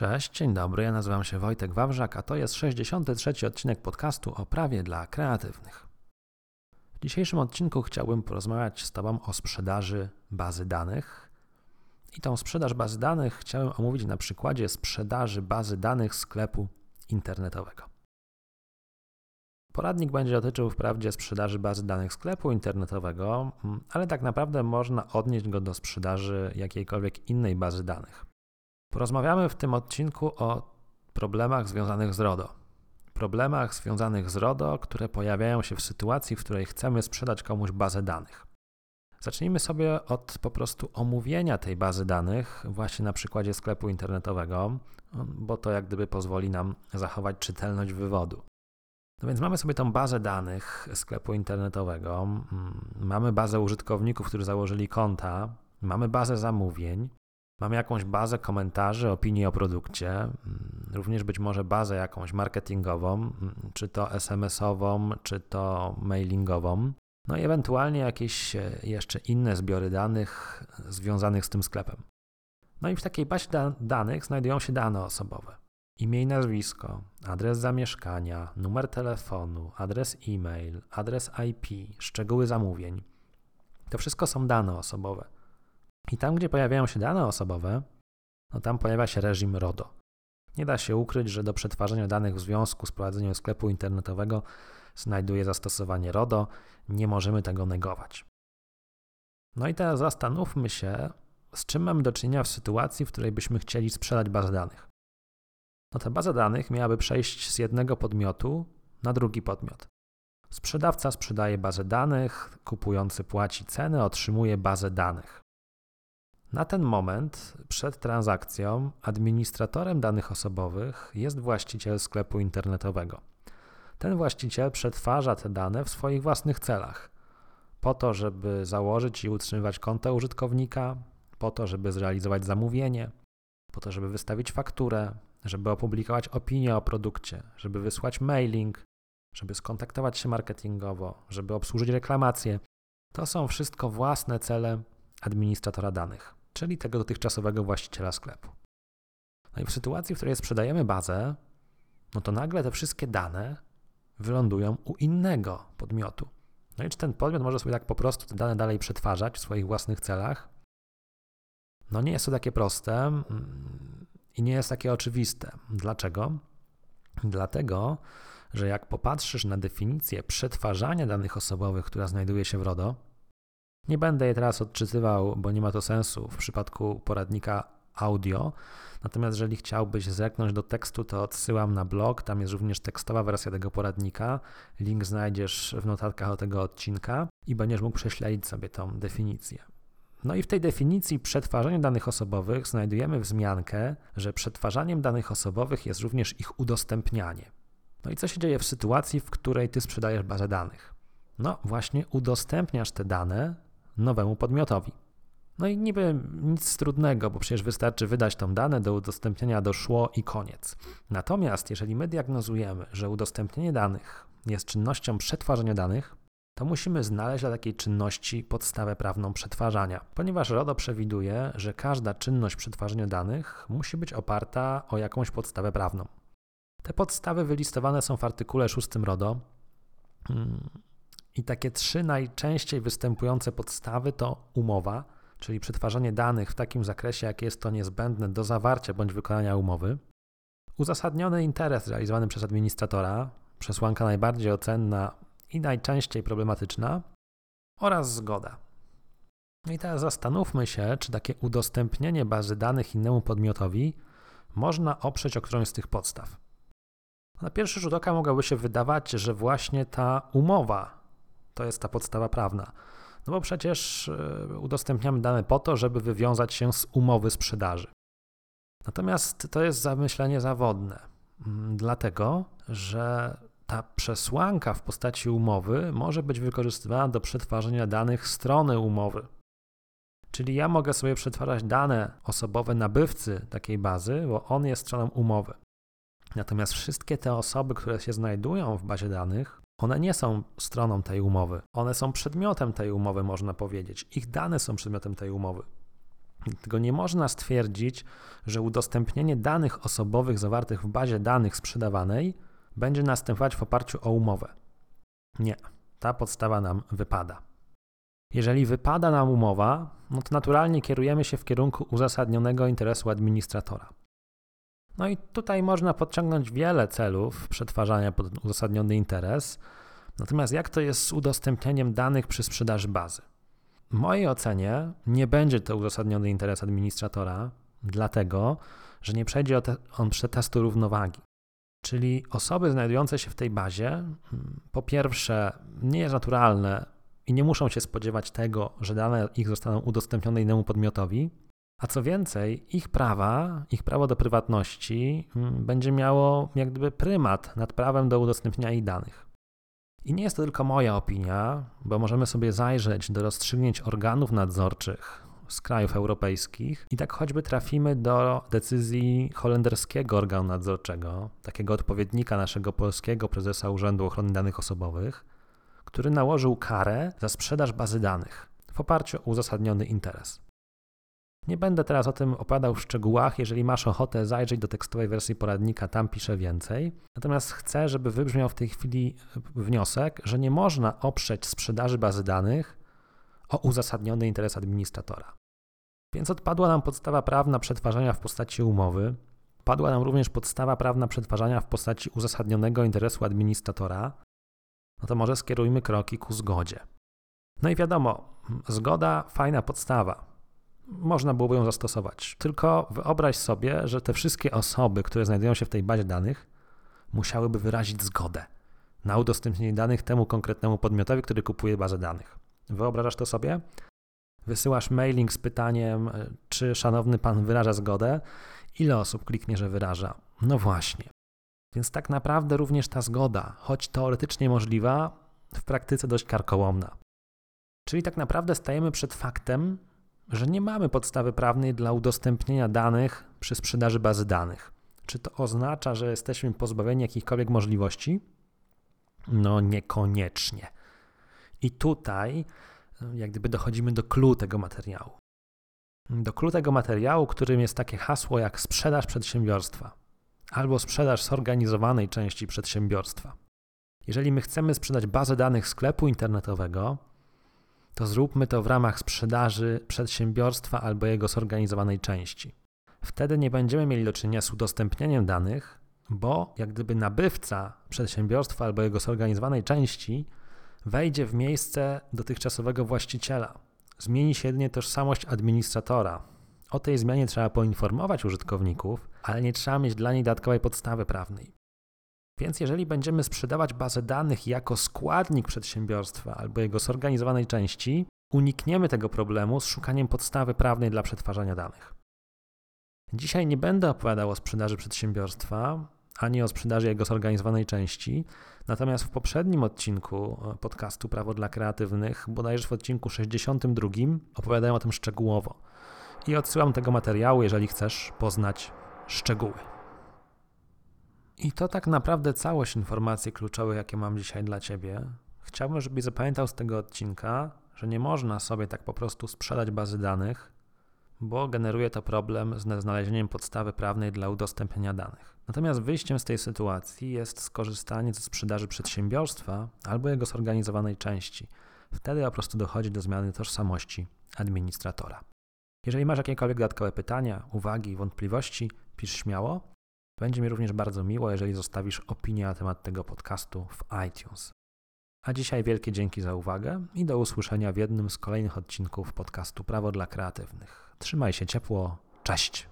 Cześć, dzień dobry, ja nazywam się Wojtek Wawrzak, a to jest 63. odcinek podcastu o prawie dla kreatywnych. W dzisiejszym odcinku chciałbym porozmawiać z Tobą o sprzedaży bazy danych. I tą sprzedaż bazy danych chciałem omówić na przykładzie sprzedaży bazy danych sklepu internetowego. Poradnik będzie dotyczył wprawdzie sprzedaży bazy danych sklepu internetowego, ale tak naprawdę można odnieść go do sprzedaży jakiejkolwiek innej bazy danych. Porozmawiamy w tym odcinku o problemach związanych z RODO. Problemach związanych z RODO, które pojawiają się w sytuacji, w której chcemy sprzedać komuś bazę danych. Zacznijmy sobie od po prostu omówienia tej bazy danych, właśnie na przykładzie sklepu internetowego, bo to jak gdyby pozwoli nam zachować czytelność wywodu. No więc mamy sobie tą bazę danych sklepu internetowego, mamy bazę użytkowników, którzy założyli konta, mamy bazę zamówień, Mamy jakąś bazę komentarzy, opinii o produkcie, mm, również być może bazę jakąś marketingową, mm, czy to SMS-ową, czy to mailingową, no i ewentualnie jakieś e, jeszcze inne zbiory danych związanych z tym sklepem. No i w takiej bazie da danych znajdują się dane osobowe. Imię i nazwisko, adres zamieszkania, numer telefonu, adres e-mail, adres IP, szczegóły zamówień. To wszystko są dane osobowe. I tam, gdzie pojawiają się dane osobowe, no tam pojawia się reżim RODO. Nie da się ukryć, że do przetwarzania danych w związku z prowadzeniem sklepu internetowego znajduje zastosowanie RODO, nie możemy tego negować. No i teraz zastanówmy się, z czym mamy do czynienia w sytuacji, w której byśmy chcieli sprzedać bazę danych. No ta baza danych miałaby przejść z jednego podmiotu na drugi podmiot. Sprzedawca sprzedaje bazę danych, kupujący płaci cenę, otrzymuje bazę danych. Na ten moment przed transakcją administratorem danych osobowych jest właściciel sklepu internetowego. Ten właściciel przetwarza te dane w swoich własnych celach. Po to, żeby założyć i utrzymywać konto użytkownika, po to, żeby zrealizować zamówienie, po to, żeby wystawić fakturę, żeby opublikować opinię o produkcie, żeby wysłać mailing, żeby skontaktować się marketingowo, żeby obsłużyć reklamacje. To są wszystko własne cele administratora danych czyli tego dotychczasowego właściciela sklepu. No i w sytuacji, w której sprzedajemy bazę, no to nagle te wszystkie dane wylądują u innego podmiotu. No i czy ten podmiot może sobie tak po prostu te dane dalej przetwarzać w swoich własnych celach? No nie jest to takie proste mm, i nie jest takie oczywiste. Dlaczego? Dlatego, że jak popatrzysz na definicję przetwarzania danych osobowych, która znajduje się w RODO, nie będę je teraz odczytywał, bo nie ma to sensu w przypadku poradnika audio. Natomiast jeżeli chciałbyś zerknąć do tekstu, to odsyłam na blog. Tam jest również tekstowa wersja tego poradnika. Link znajdziesz w notatkach do tego odcinka i będziesz mógł prześledzić sobie tą definicję. No i w tej definicji przetwarzania danych osobowych znajdujemy wzmiankę, że przetwarzaniem danych osobowych jest również ich udostępnianie. No i co się dzieje w sytuacji, w której ty sprzedajesz bazę danych? No właśnie udostępniasz te dane nowemu podmiotowi. No i niby nic trudnego, bo przecież wystarczy wydać tą dane do udostępnienia doszło i koniec. Natomiast jeżeli my diagnozujemy, że udostępnienie danych jest czynnością przetwarzania danych, to musimy znaleźć dla takiej czynności podstawę prawną przetwarzania, ponieważ RODO przewiduje, że każda czynność przetwarzania danych musi być oparta o jakąś podstawę prawną. Te podstawy wylistowane są w artykule 6 RODO. I takie trzy najczęściej występujące podstawy to umowa, czyli przetwarzanie danych w takim zakresie, jak jest to niezbędne do zawarcia bądź wykonania umowy, uzasadniony interes realizowany przez administratora, przesłanka najbardziej ocenna i najczęściej problematyczna, oraz zgoda. No i teraz zastanówmy się, czy takie udostępnienie bazy danych innemu podmiotowi można oprzeć o którąś z tych podstaw. Na pierwszy rzut oka mogłoby się wydawać, że właśnie ta umowa to jest ta podstawa prawna. No bo przecież e, udostępniamy dane po to, żeby wywiązać się z umowy sprzedaży. Natomiast to jest zamyślenie zawodne, mm, dlatego że ta przesłanka w postaci umowy może być wykorzystywana do przetwarzania danych strony umowy. Czyli ja mogę sobie przetwarzać dane osobowe nabywcy takiej bazy, bo on jest stroną umowy. Natomiast wszystkie te osoby, które się znajdują w bazie danych, one nie są stroną tej umowy. One są przedmiotem tej umowy, można powiedzieć. Ich dane są przedmiotem tej umowy. Dlatego nie można stwierdzić, że udostępnienie danych osobowych zawartych w bazie danych sprzedawanej będzie następować w oparciu o umowę. Nie, ta podstawa nam wypada. Jeżeli wypada nam umowa, no to naturalnie kierujemy się w kierunku uzasadnionego interesu administratora. No i tutaj można podciągnąć wiele celów przetwarzania pod uzasadniony interes. Natomiast jak to jest z udostępnieniem danych przy sprzedaży bazy? W mojej ocenie nie będzie to uzasadniony interes administratora, dlatego że nie przejdzie on przetestu równowagi. Czyli osoby znajdujące się w tej bazie, mm, po pierwsze, nie jest naturalne i nie muszą się spodziewać tego, że dane ich zostaną udostępnione innemu podmiotowi, a co więcej, ich prawa, ich prawo do prywatności mm, będzie miało jak gdyby prymat nad prawem do udostępniania ich danych. I nie jest to tylko moja opinia, bo możemy sobie zajrzeć do rozstrzygnięć organów nadzorczych z krajów europejskich i tak choćby trafimy do decyzji holenderskiego organu nadzorczego, takiego odpowiednika naszego polskiego prezesa Urzędu Ochrony Danych Osobowych, który nałożył karę za sprzedaż bazy danych w oparciu o uzasadniony interes. Nie będę teraz o tym opowiadał w szczegółach. Jeżeli masz ochotę zajrzeć do tekstowej wersji poradnika, tam piszę więcej. Natomiast chcę, żeby wybrzmiał w tej chwili wniosek, że nie można oprzeć sprzedaży bazy danych o uzasadniony interes administratora. Więc odpadła nam podstawa prawna przetwarzania w postaci umowy. Padła nam również podstawa prawna przetwarzania w postaci uzasadnionego interesu administratora. No to może skierujmy kroki ku zgodzie. No i wiadomo, zgoda fajna podstawa można byłoby ją zastosować. Tylko wyobraź sobie, że te wszystkie osoby, które znajdują się w tej bazie danych, musiałyby wyrazić zgodę na udostępnienie danych temu konkretnemu podmiotowi, który kupuje bazę danych. Wyobrażasz to sobie? Wysyłasz mailing z pytaniem, czy szanowny pan wyraża zgodę? Ile osób kliknie, że wyraża? No właśnie. Więc tak naprawdę również ta zgoda, choć teoretycznie możliwa, w praktyce dość karkołomna. Czyli tak naprawdę stajemy przed faktem, że nie mamy podstawy prawnej dla udostępnienia danych przy sprzedaży bazy danych. Czy to oznacza, że jesteśmy pozbawieni jakichkolwiek możliwości? No niekoniecznie. I tutaj jak gdyby dochodzimy do clue tego materiału. Do clue tego materiału, którym jest takie hasło jak sprzedaż przedsiębiorstwa albo sprzedaż zorganizowanej części przedsiębiorstwa. Jeżeli my chcemy sprzedać bazę danych sklepu internetowego, to zróbmy to w ramach sprzedaży przedsiębiorstwa albo jego zorganizowanej części. Wtedy nie będziemy mieli do czynienia z udostępnianiem danych, bo jak gdyby nabywca przedsiębiorstwa albo jego zorganizowanej części wejdzie w miejsce dotychczasowego właściciela. Zmieni się jedynie tożsamość administratora. O tej zmianie trzeba poinformować użytkowników, ale nie trzeba mieć dla niej dodatkowej podstawy prawnej. Więc jeżeli będziemy sprzedawać bazę danych jako składnik przedsiębiorstwa albo jego zorganizowanej części, unikniemy tego problemu z szukaniem podstawy prawnej dla przetwarzania danych. Dzisiaj nie będę opowiadał o sprzedaży przedsiębiorstwa ani o sprzedaży jego zorganizowanej części, natomiast w poprzednim odcinku e, podcastu Prawo dla Kreatywnych, bodajże w odcinku 62, opowiadałem o tym szczegółowo. I odsyłam tego materiału, jeżeli chcesz poznać szczegóły. I to tak naprawdę całość informacji kluczowych, jakie mam dzisiaj dla Ciebie. Chciałbym, żebyś zapamiętał z tego odcinka, że nie można sobie tak po prostu sprzedać bazy danych, bo generuje to problem z znalezieniem podstawy prawnej dla udostępnienia danych. Natomiast wyjściem z tej sytuacji jest skorzystanie ze sprzedaży przedsiębiorstwa albo jego zorganizowanej części. Wtedy po prostu dochodzi do zmiany tożsamości administratora. Jeżeli masz jakiekolwiek dodatkowe pytania, uwagi, wątpliwości, pisz śmiało. Będzie mi również bardzo miło, jeżeli zostawisz opinię na temat tego podcastu w iTunes. A dzisiaj wielkie dzięki za uwagę i do usłyszenia w jednym z kolejnych odcinków podcastu Prawo dla Kreatywnych. Trzymaj się ciepło, cześć!